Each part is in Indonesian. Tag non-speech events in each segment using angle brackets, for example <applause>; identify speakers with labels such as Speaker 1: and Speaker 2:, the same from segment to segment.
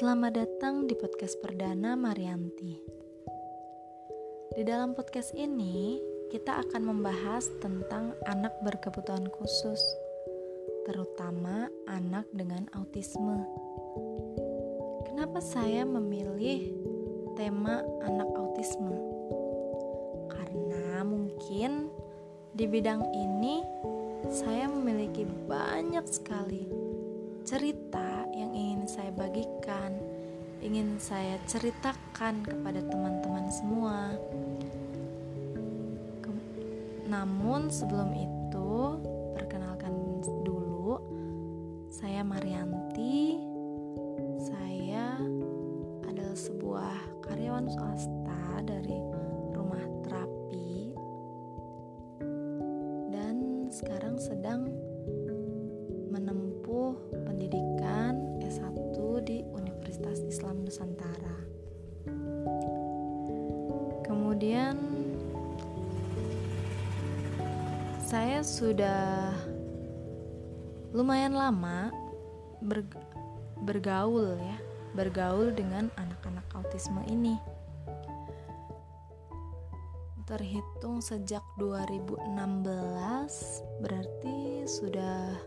Speaker 1: Selamat datang di podcast perdana Marianti. Di dalam podcast ini, kita akan membahas tentang anak berkebutuhan khusus, terutama anak dengan autisme. Kenapa saya memilih tema anak autisme? Karena mungkin di bidang ini saya memiliki banyak sekali cerita yang ingin saya bagikan, ingin saya ceritakan kepada teman-teman semua. namun sebelum itu, perkenalkan dulu, saya Marianti. Saya adalah sebuah karyawan swasta dari rumah terapi dan sekarang sedang sudah lumayan lama bergaul ya, bergaul dengan anak-anak autisme ini. Terhitung sejak 2016 berarti sudah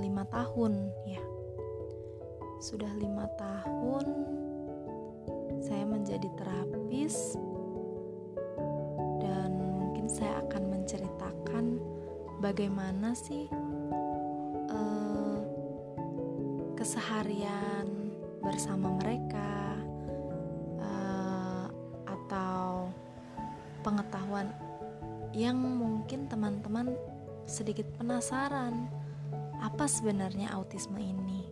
Speaker 1: lima tahun ya sudah lima tahun saya menjadi terapis bagaimana sih uh, keseharian bersama mereka uh, atau pengetahuan yang mungkin teman-teman sedikit penasaran apa sebenarnya autisme ini.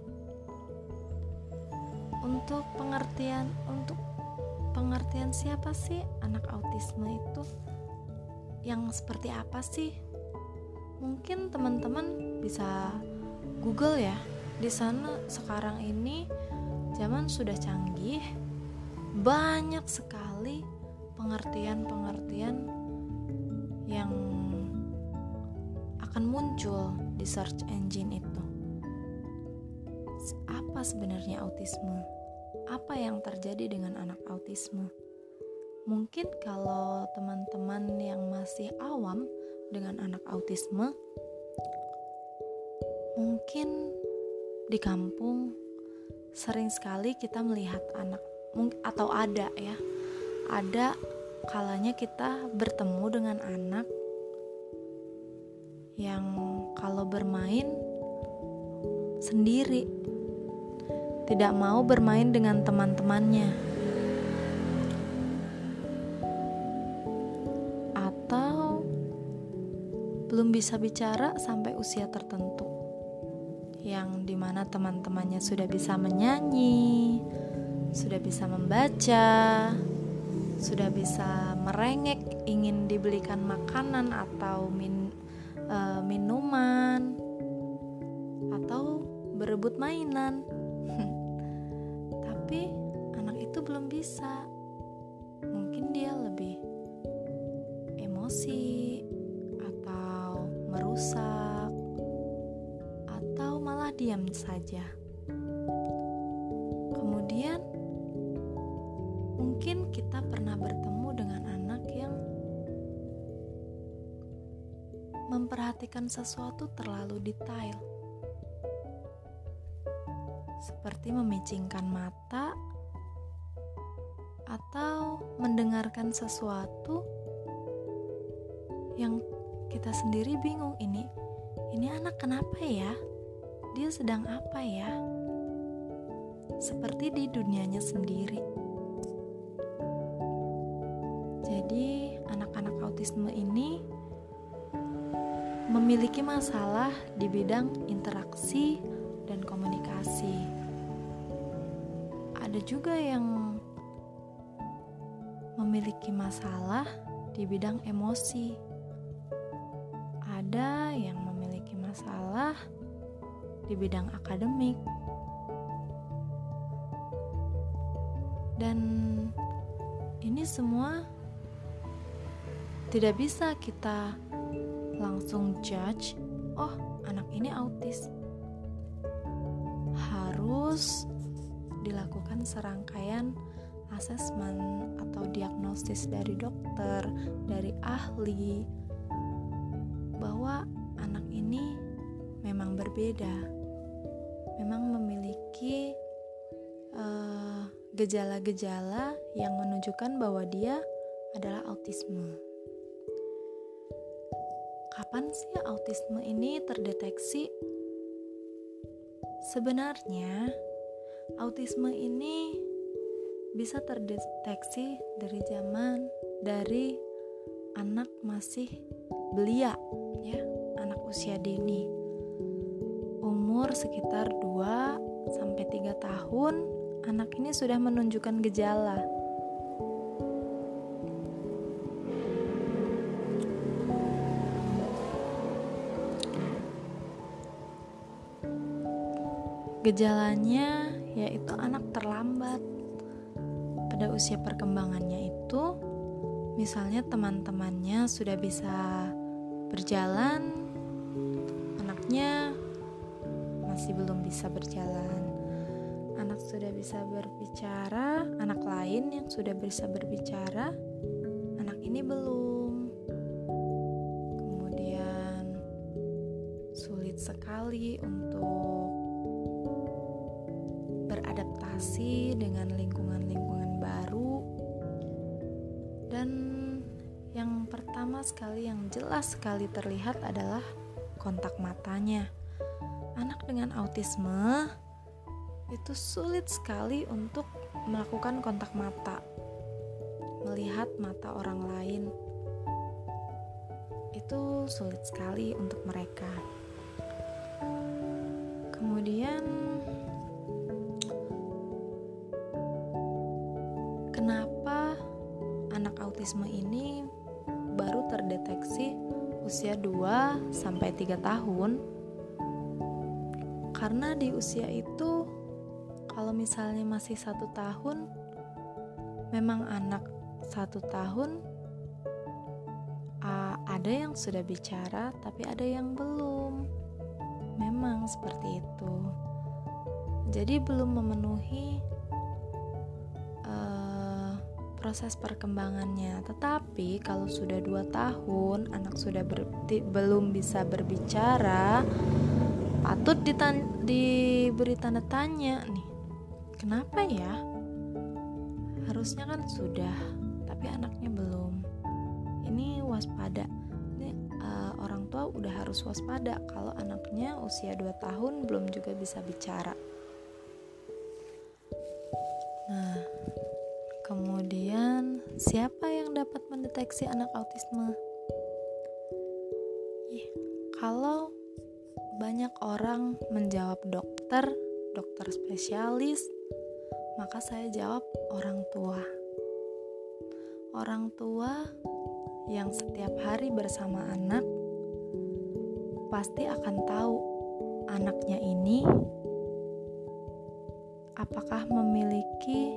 Speaker 1: Untuk pengertian untuk pengertian siapa sih anak autisme itu? Yang seperti apa sih? Mungkin teman-teman bisa Google ya. Di sana sekarang ini zaman sudah canggih, banyak sekali pengertian-pengertian yang akan muncul di search engine itu. Apa sebenarnya autisme? Apa yang terjadi dengan anak autisme? Mungkin kalau teman-teman yang masih awam dengan anak autisme, mungkin di kampung sering sekali kita melihat anak atau ada ya, ada kalanya kita bertemu dengan anak yang kalau bermain sendiri, tidak mau bermain dengan teman-temannya, belum bisa bicara sampai usia tertentu, yang di mana teman-temannya sudah bisa menyanyi, sudah bisa membaca, sudah bisa merengek, ingin dibelikan makanan atau min uh, minuman atau berebut mainan. <laughs> Tapi anak itu belum bisa. Saja. Kemudian mungkin kita pernah bertemu dengan anak yang memperhatikan sesuatu terlalu detail, seperti memicingkan mata atau mendengarkan sesuatu yang kita sendiri bingung ini ini anak kenapa ya dia sedang apa ya seperti di dunianya sendiri jadi anak-anak autisme ini memiliki masalah di bidang interaksi dan komunikasi. Ada juga yang memiliki masalah di bidang emosi. Bidang akademik. Dan ini semua tidak bisa kita langsung judge, oh anak ini autis. Harus dilakukan serangkaian asesmen atau diagnosis dari dokter, dari ahli bahwa anak ini memang berbeda. Memang memiliki eh, gejala-gejala uh, yang menunjukkan bahwa dia adalah autisme. Kapan sih autisme ini terdeteksi? Sebenarnya, autisme ini bisa terdeteksi dari zaman dari anak masih belia ya, anak usia dini. Umur sekitar 2 sampai 3 tahun, anak ini sudah menunjukkan gejala. Gejalanya yaitu anak terlambat pada usia perkembangannya itu misalnya teman-temannya sudah bisa berjalan anaknya masih belum bisa berjalan. Anak sudah bisa berbicara anak lain yang sudah bisa berbicara anak ini belum. Kemudian sulit sekali untuk beradaptasi dengan lingkungan-lingkungan dan yang pertama sekali yang jelas sekali terlihat adalah kontak matanya. Anak dengan autisme itu sulit sekali untuk melakukan kontak mata, melihat mata orang lain. Itu sulit sekali untuk mereka. Kemudian, kenapa anak autisme ini baru terdeteksi usia 2 sampai 3 tahun. Karena di usia itu kalau misalnya masih satu tahun memang anak satu tahun uh, ada yang sudah bicara tapi ada yang belum memang seperti itu jadi belum memenuhi proses perkembangannya. Tetapi kalau sudah dua tahun anak sudah ber, belum bisa berbicara, patut ditan, diberi tanda tanya nih. Kenapa ya? Harusnya kan sudah, tapi anaknya belum. Ini waspada. Ini uh, orang tua udah harus waspada kalau anaknya usia 2 tahun belum juga bisa bicara. Nah, Kemudian, siapa yang dapat mendeteksi anak autisme? kalau banyak orang menjawab dokter, dokter spesialis, maka saya jawab orang tua. Orang tua yang setiap hari bersama anak pasti akan tahu anaknya ini apakah memiliki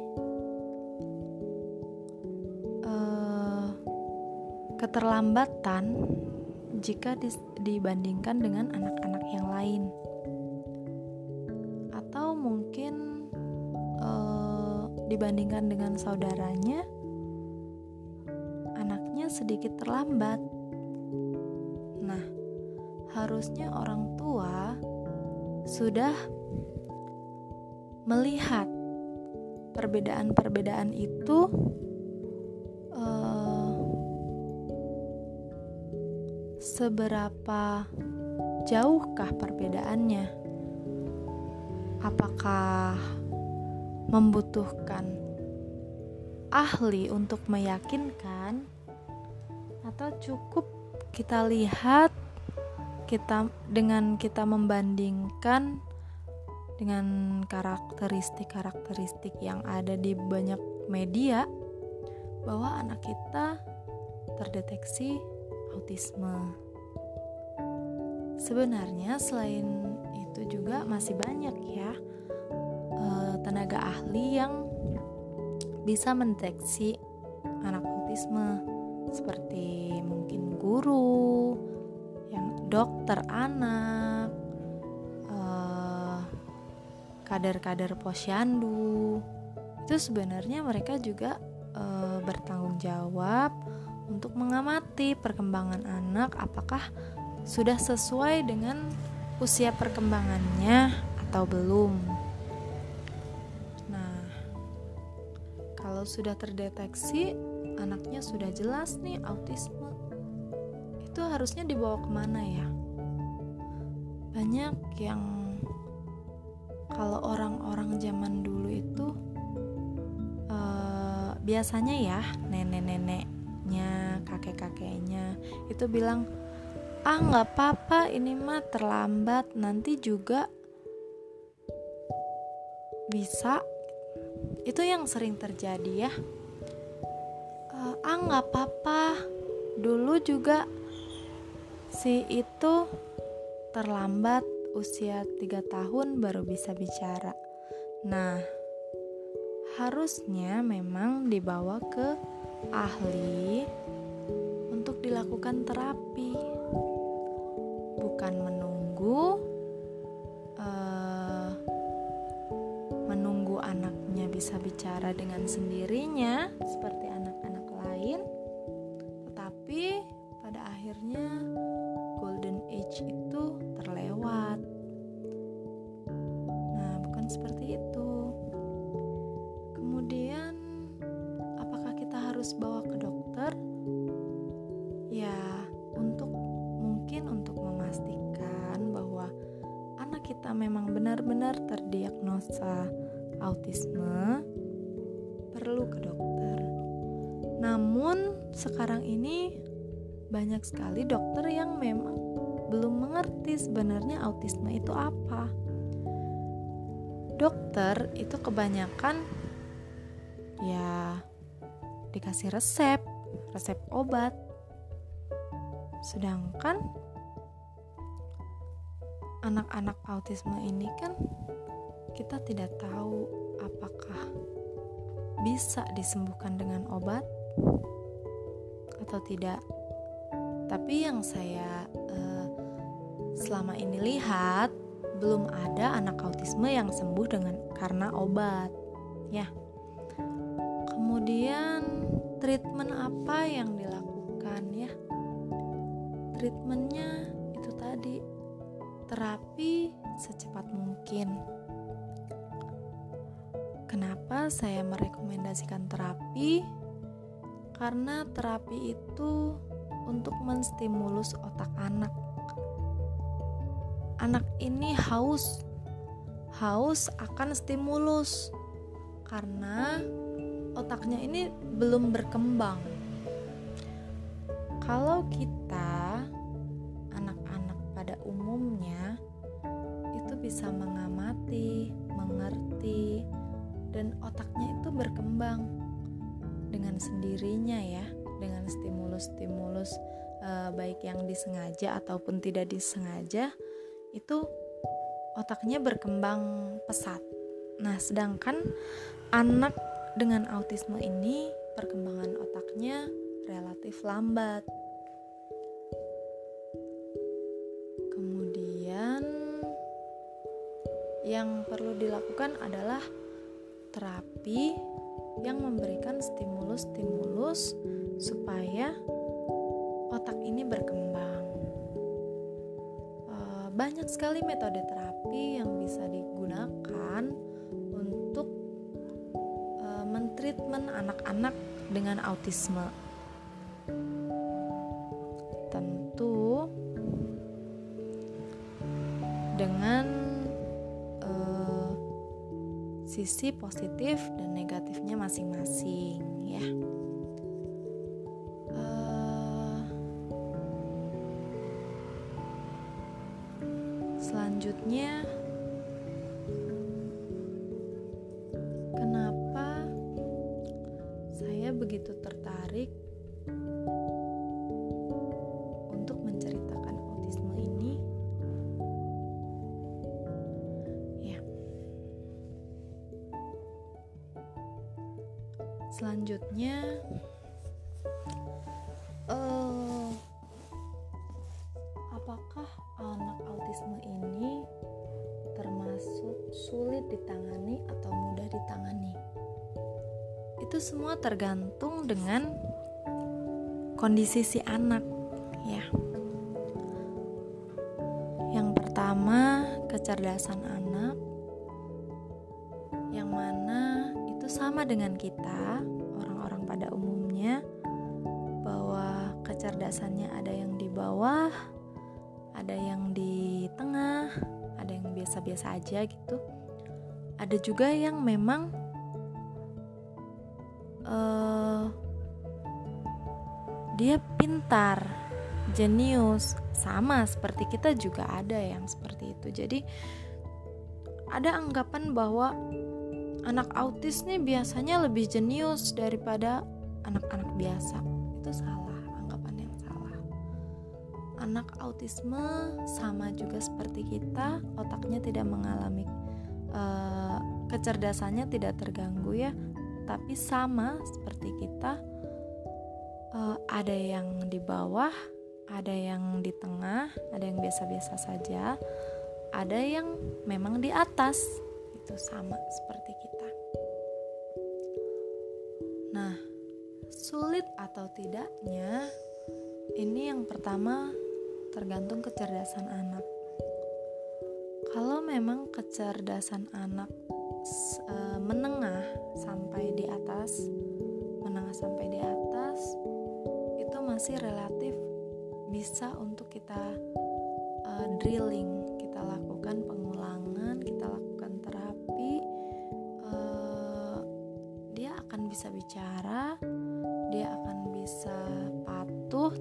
Speaker 1: keterlambatan jika dibandingkan dengan anak-anak yang lain, atau mungkin uh, dibandingkan dengan saudaranya, anaknya sedikit terlambat. Nah, harusnya orang tua sudah melihat perbedaan-perbedaan itu seberapa jauhkah perbedaannya? Apakah membutuhkan ahli untuk meyakinkan atau cukup kita lihat kita dengan kita membandingkan dengan karakteristik-karakteristik yang ada di banyak media bahwa anak kita terdeteksi autisme. Sebenarnya selain itu juga masih banyak ya uh, tenaga ahli yang bisa mendeteksi anak autisme. Seperti mungkin guru, yang dokter anak, uh, kader-kader posyandu. Itu sebenarnya mereka juga e, bertanggung jawab untuk mengamati perkembangan anak. Apakah sudah sesuai dengan usia perkembangannya atau belum. Nah, kalau sudah terdeteksi anaknya sudah jelas nih autisme, itu harusnya dibawa ke mana ya? Banyak yang kalau orang-orang zaman dulu itu uh, biasanya ya nenek-neneknya, kakek-kakeknya itu bilang ah nggak apa-apa ini mah terlambat. Nanti juga bisa. Itu yang sering terjadi ya. Uh, ah nggak apa-apa. Dulu juga si itu terlambat usia 3 tahun baru bisa bicara. Nah harusnya memang dibawa ke ahli untuk dilakukan terapi bukan menunggu uh, menunggu anaknya bisa bicara dengan sendirinya seperti anak-anak lain tetapi pada akhirnya golden age itu terlewat. Nah bukan seperti itu. Kemudian apakah kita harus bawa ke dokter benar-benar terdiagnosa autisme, perlu ke dokter. Namun, sekarang ini banyak sekali dokter yang memang belum mengerti sebenarnya autisme itu apa. Dokter itu kebanyakan ya dikasih resep, resep obat. Sedangkan anak-anak autisme ini kan kita tidak tahu apakah bisa disembuhkan dengan obat atau tidak. Tapi yang saya uh, selama ini lihat belum ada anak autisme yang sembuh dengan karena obat. Ya. Kemudian treatment apa yang dilakukan ya? Treatmentnya itu tadi terapi secepat mungkin. Kenapa saya merekomendasikan terapi? Karena terapi itu untuk menstimulus otak anak. Anak ini haus, haus akan stimulus karena otaknya ini belum berkembang. Kalau kita sendirinya ya, dengan stimulus-stimulus e, baik yang disengaja ataupun tidak disengaja itu otaknya berkembang pesat. Nah, sedangkan anak dengan autisme ini perkembangan otaknya relatif lambat. yang perlu dilakukan adalah terapi yang memberikan stimulus-stimulus supaya otak ini berkembang. Eh, banyak sekali metode terapi yang bisa digunakan untuk uh, mentreatment anak-anak dengan autisme. Tentu dengan sisi positif dan masing-masing ya. Uh, selanjutnya selanjutnya uh, apakah anak autisme ini termasuk sulit ditangani atau mudah ditangani? Itu semua tergantung dengan kondisi si anak ya. Yang pertama kecerdasan anak. Yang mana itu sama dengan kita. Kecerdasannya ada yang di bawah ada yang di tengah ada yang biasa-biasa aja gitu ada juga yang memang uh, dia pintar, jenius, sama seperti kita juga ada yang seperti itu. Jadi ada anggapan bahwa anak autis nih biasanya lebih jenius daripada anak-anak biasa. Itu salah. Anak autisme sama juga seperti kita, otaknya tidak mengalami uh, kecerdasannya tidak terganggu ya. Tapi sama seperti kita uh, ada yang di bawah ada yang di tengah ada yang biasa-biasa saja ada yang memang di atas. Itu sama seperti kita. Nah sulit atau tidaknya ini yang pertama tergantung kecerdasan anak. Kalau memang kecerdasan anak uh, menengah sampai di atas menengah sampai di atas itu masih relatif bisa untuk kita uh, drilling kita lakukan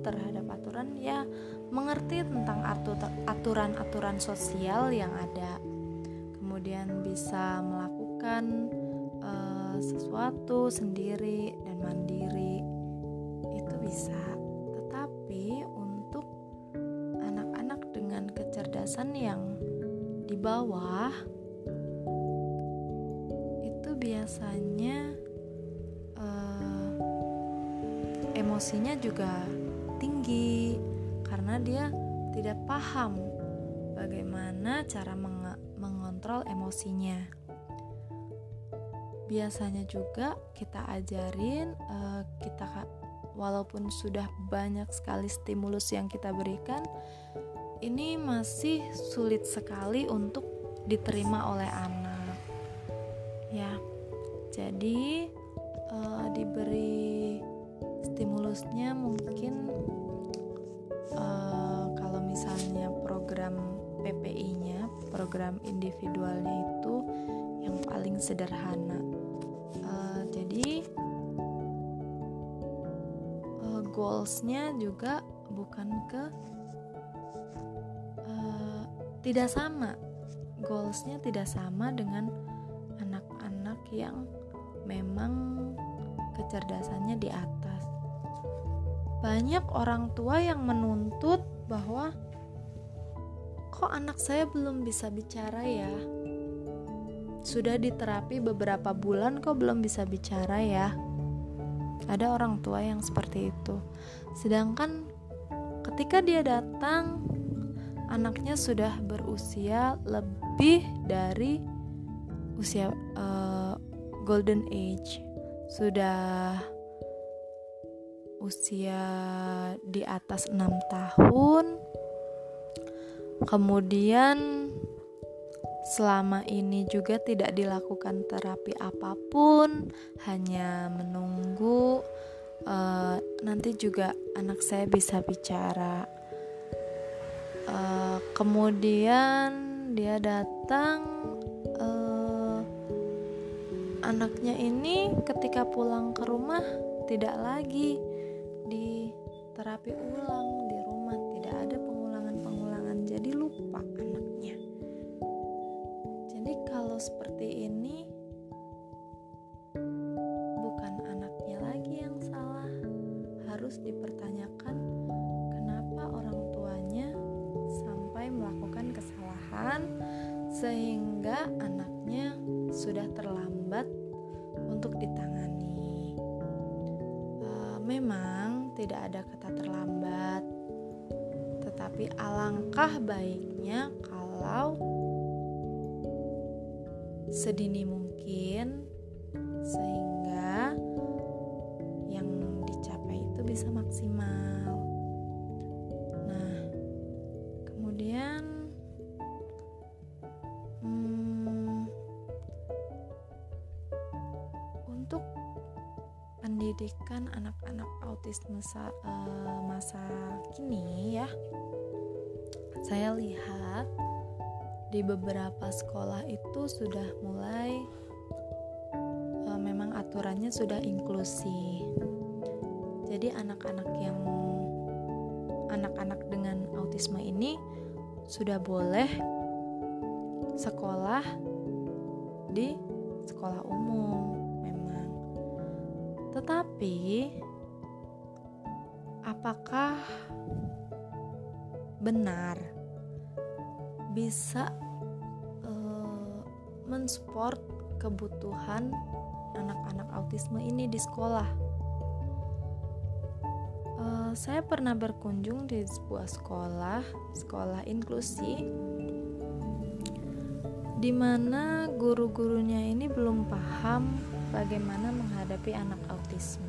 Speaker 1: terhadap aturan ya mengerti tentang aturan-aturan sosial yang ada. Kemudian bisa melakukan uh, sesuatu sendiri dan mandiri. Itu bisa. Tetapi untuk anak-anak dengan kecerdasan yang di bawah itu biasanya uh, emosinya juga tinggi karena dia tidak paham bagaimana cara mengontrol emosinya. Biasanya juga kita ajarin uh, kita walaupun sudah banyak sekali stimulus yang kita berikan, ini masih sulit sekali untuk diterima oleh anak. Ya. Jadi uh, diberi stimulusnya mungkin program individualnya itu yang paling sederhana. Uh, jadi uh, goalsnya juga bukan ke uh, tidak sama. Goalsnya tidak sama dengan anak-anak yang memang kecerdasannya di atas. Banyak orang tua yang menuntut bahwa kok anak saya belum bisa bicara ya? Sudah diterapi beberapa bulan kok belum bisa bicara ya? Ada orang tua yang seperti itu. Sedangkan ketika dia datang, anaknya sudah berusia lebih dari usia uh, golden age. Sudah usia di atas enam tahun Kemudian selama ini juga tidak dilakukan terapi apa pun, hanya menunggu uh, nanti juga anak saya bisa bicara. Uh, kemudian dia datang, uh, anaknya ini ketika pulang ke rumah tidak lagi di terapi ulang di rumah, tidak ada pendidikan anak-anak autisme masa, uh, masa kini ya, saya lihat di beberapa sekolah itu sudah mulai uh, memang aturannya sudah inklusi. Jadi anak-anak yang anak-anak dengan autisme ini sudah boleh sekolah di sekolah umum. Tetapi apakah benar bisa uh, mensupport kebutuhan anak-anak autisme ini di sekolah. Uh, saya pernah berkunjung di sebuah sekolah, sekolah inklusi, di mana guru-gurunya ini belum paham bagaimana menghadapi anak autisme.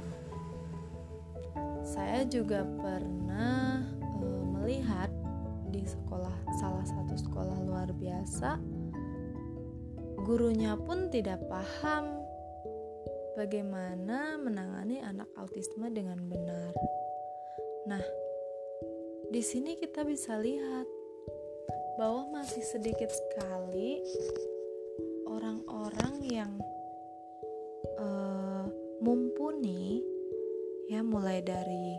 Speaker 1: Saya juga pernah uh, melihat di sekolah salah satu sekolah luar biasa gurunya pun tidak paham bagaimana menangani anak autisme dengan benar. Nah, di sini kita bisa lihat bahwa masih sedikit sekali orang-orang yang uh, mumpuni ya mulai dari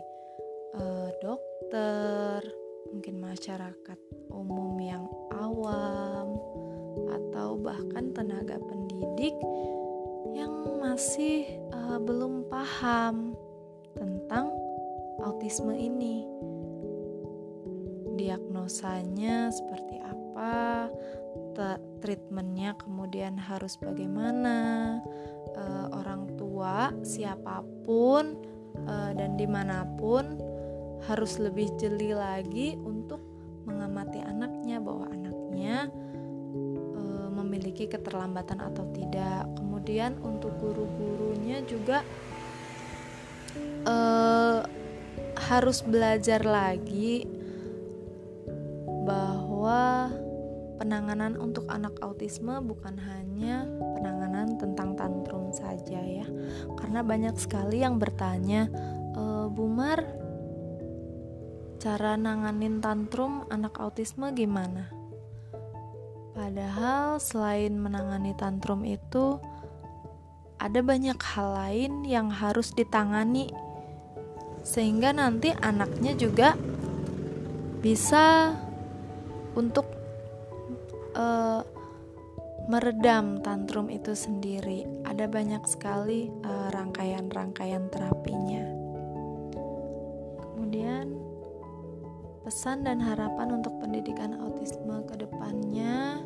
Speaker 1: uh, dokter, mungkin masyarakat umum yang awam atau bahkan tenaga pendidik yang masih uh, belum paham tentang autisme ini. Diagnosanya seperti apa, treatmentnya kemudian harus bagaimana, uh, orang tua siapa pun uh, dan di mana pun harus lebih jeli lagi untuk mengamati anaknya bahwa anaknya e, memiliki keterlambatan atau tidak. Kemudian untuk guru-gurunya juga harus belajar lagi penanganan untuk anak autisme bukan hanya penanganan tentang tantrum saja ya. Karena banyak sekali yang bertanya, e, Bumar cara nanganin tantrum anak autisme gimana? Padahal selain menangani tantrum itu ada banyak hal lain yang harus ditangani sehingga nanti anaknya juga bisa untuk uh, meredam tantrum itu sendiri. Ada banyak sekali eh, rangkaian-rangkaian uh, terapinya. Kemudian pesan dan harapan untuk pendidikan autisme ke depannya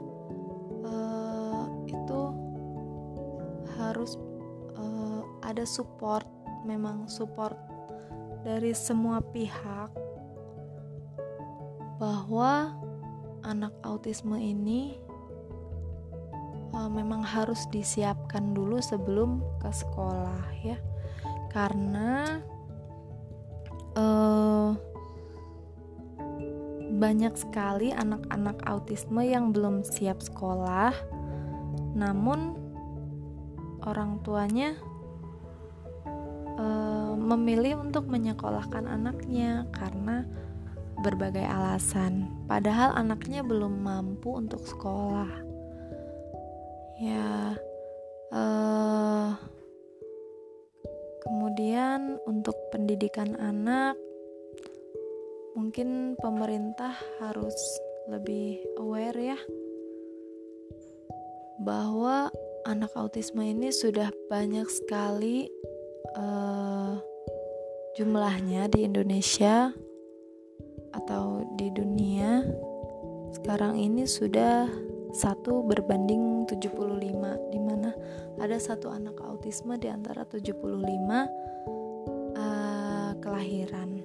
Speaker 1: uh, itu harus uh, ada support memang support dari semua pihak bahwa anak autisme ini uh, memang harus disiapkan dulu sebelum ke sekolah ya. Karena uh, banyak sekali anak-anak autisme yang belum siap sekolah, namun orang tuanya e, memilih untuk menyekolahkan anaknya karena berbagai alasan, padahal anaknya belum mampu untuk sekolah. Ya, e, kemudian untuk pendidikan anak mungkin pemerintah harus lebih aware ya bahwa anak autisme ini sudah banyak sekali uh, jumlahnya di Indonesia atau di dunia sekarang ini sudah satu berbanding 75 di mana ada satu anak autisme di antara 75 uh, kelahiran.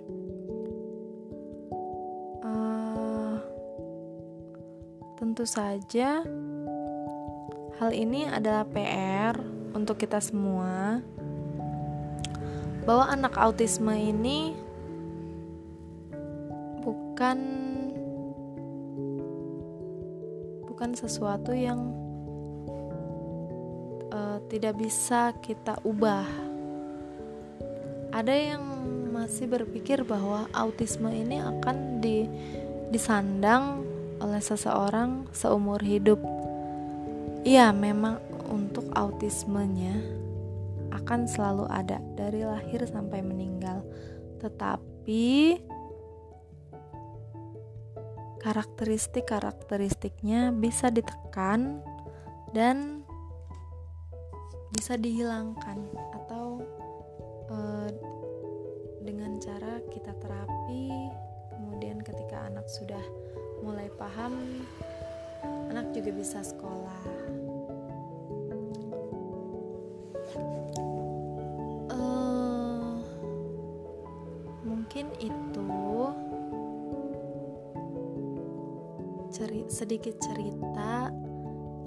Speaker 1: Tentu saja, hal ini adalah PR untuk kita semua, bahwa anak autisme ini bukan bukan sesuatu yang uh, tidak bisa kita ubah. Ada yang masih berpikir bahwa autisme ini akan di, disandang oleh seseorang seumur hidup. Iya, memang untuk autismenya akan selalu ada dari lahir sampai meninggal. Tetapi karakteristik-karakteristiknya bisa ditekan dan bisa dihilangkan atau e, dengan cara kita terapi kemudian ketika anak sudah mulai paham anak juga bisa sekolah. Mungkin itu ceri sedikit cerita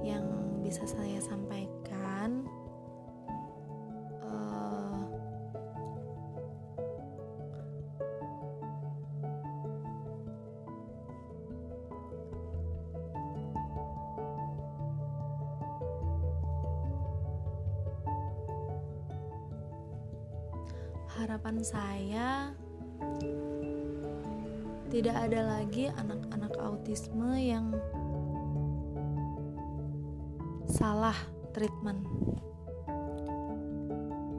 Speaker 1: yang bisa saya sampaikan. Uh, harapan saya tidak ada lagi anak-anak autisme yang salah treatment.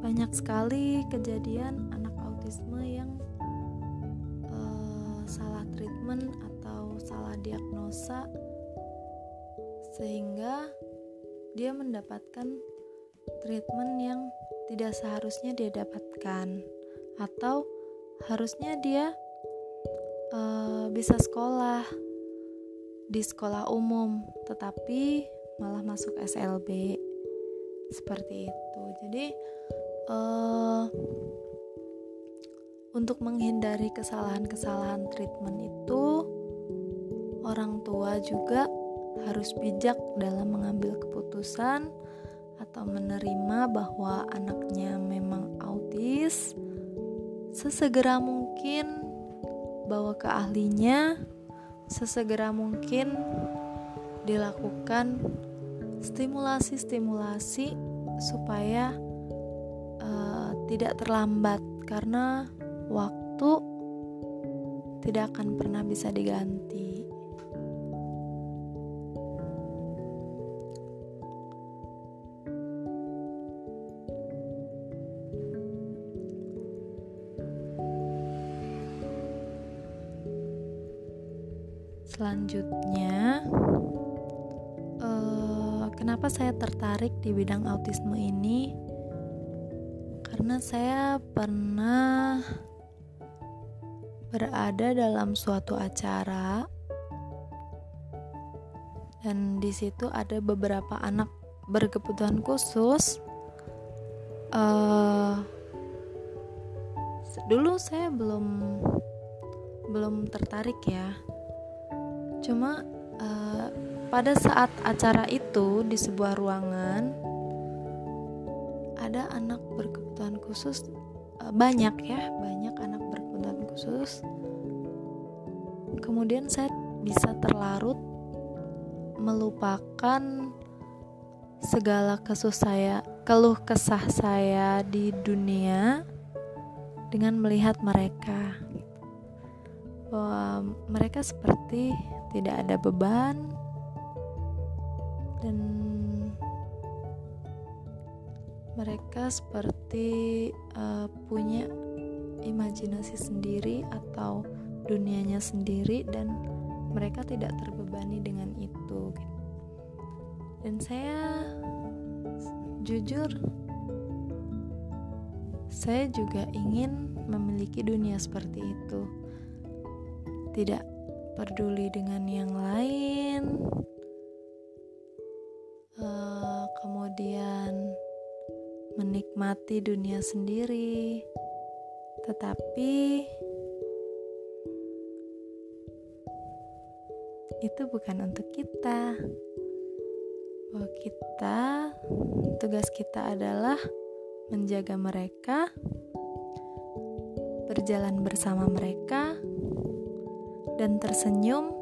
Speaker 1: Banyak sekali kejadian anak autisme yang uh, salah treatment atau salah diagnosa sehingga dia mendapatkan treatment yang tidak seharusnya dia dapatkan atau harusnya dia uh, bisa sekolah di sekolah umum, tetapi malah masuk SLB seperti itu. Jadi uh, untuk menghindari kesalahan-kesalahan treatment itu, orang tua juga harus bijak dalam mengambil keputusan atau menerima bahwa anaknya memang autis sesegera mungkin bawa ke ahlinya sesegera mungkin dilakukan stimulasi-stimulasi supaya uh, tidak terlambat karena waktu tidak akan pernah bisa diganti. Selanjutnya, uh, kenapa saya tertarik di bidang autisme ini? Karena saya pernah berada dalam suatu acara dan di situ ada beberapa anak berkebutuhan khusus. Uh, dulu saya belum belum tertarik ya Cuma uh, pada saat acara itu di sebuah ruangan ada anak berkebutuhan khusus uh, banyak ya, banyak anak berkebutuhan khusus. Kemudian saya bisa terlarut melupakan segala kesuh saya, keluh kesah saya di dunia dengan melihat mereka bahwa mereka seperti tidak ada beban dan mereka seperti uh, punya imajinasi sendiri atau dunianya sendiri dan mereka tidak terbebani dengan itu dan saya jujur saya juga ingin memiliki dunia seperti itu tidak peduli dengan yang lain, uh, kemudian menikmati dunia sendiri, tetapi itu bukan untuk kita. Bahwa kita, tugas kita adalah menjaga mereka berjalan bersama mereka dan tersenyum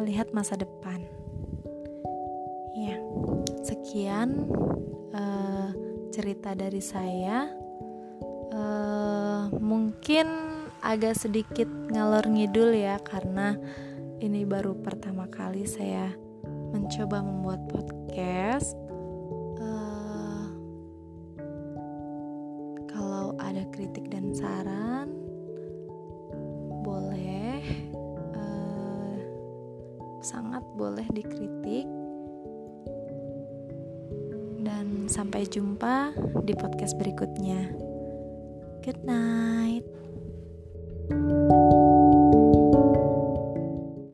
Speaker 1: melihat masa depan. Ya, sekian uh, cerita dari saya. Uh, mungkin agak sedikit ngalor ngidul ya, karena ini baru pertama kali saya mencoba membuat podcast. Jumpa di podcast berikutnya. Good night.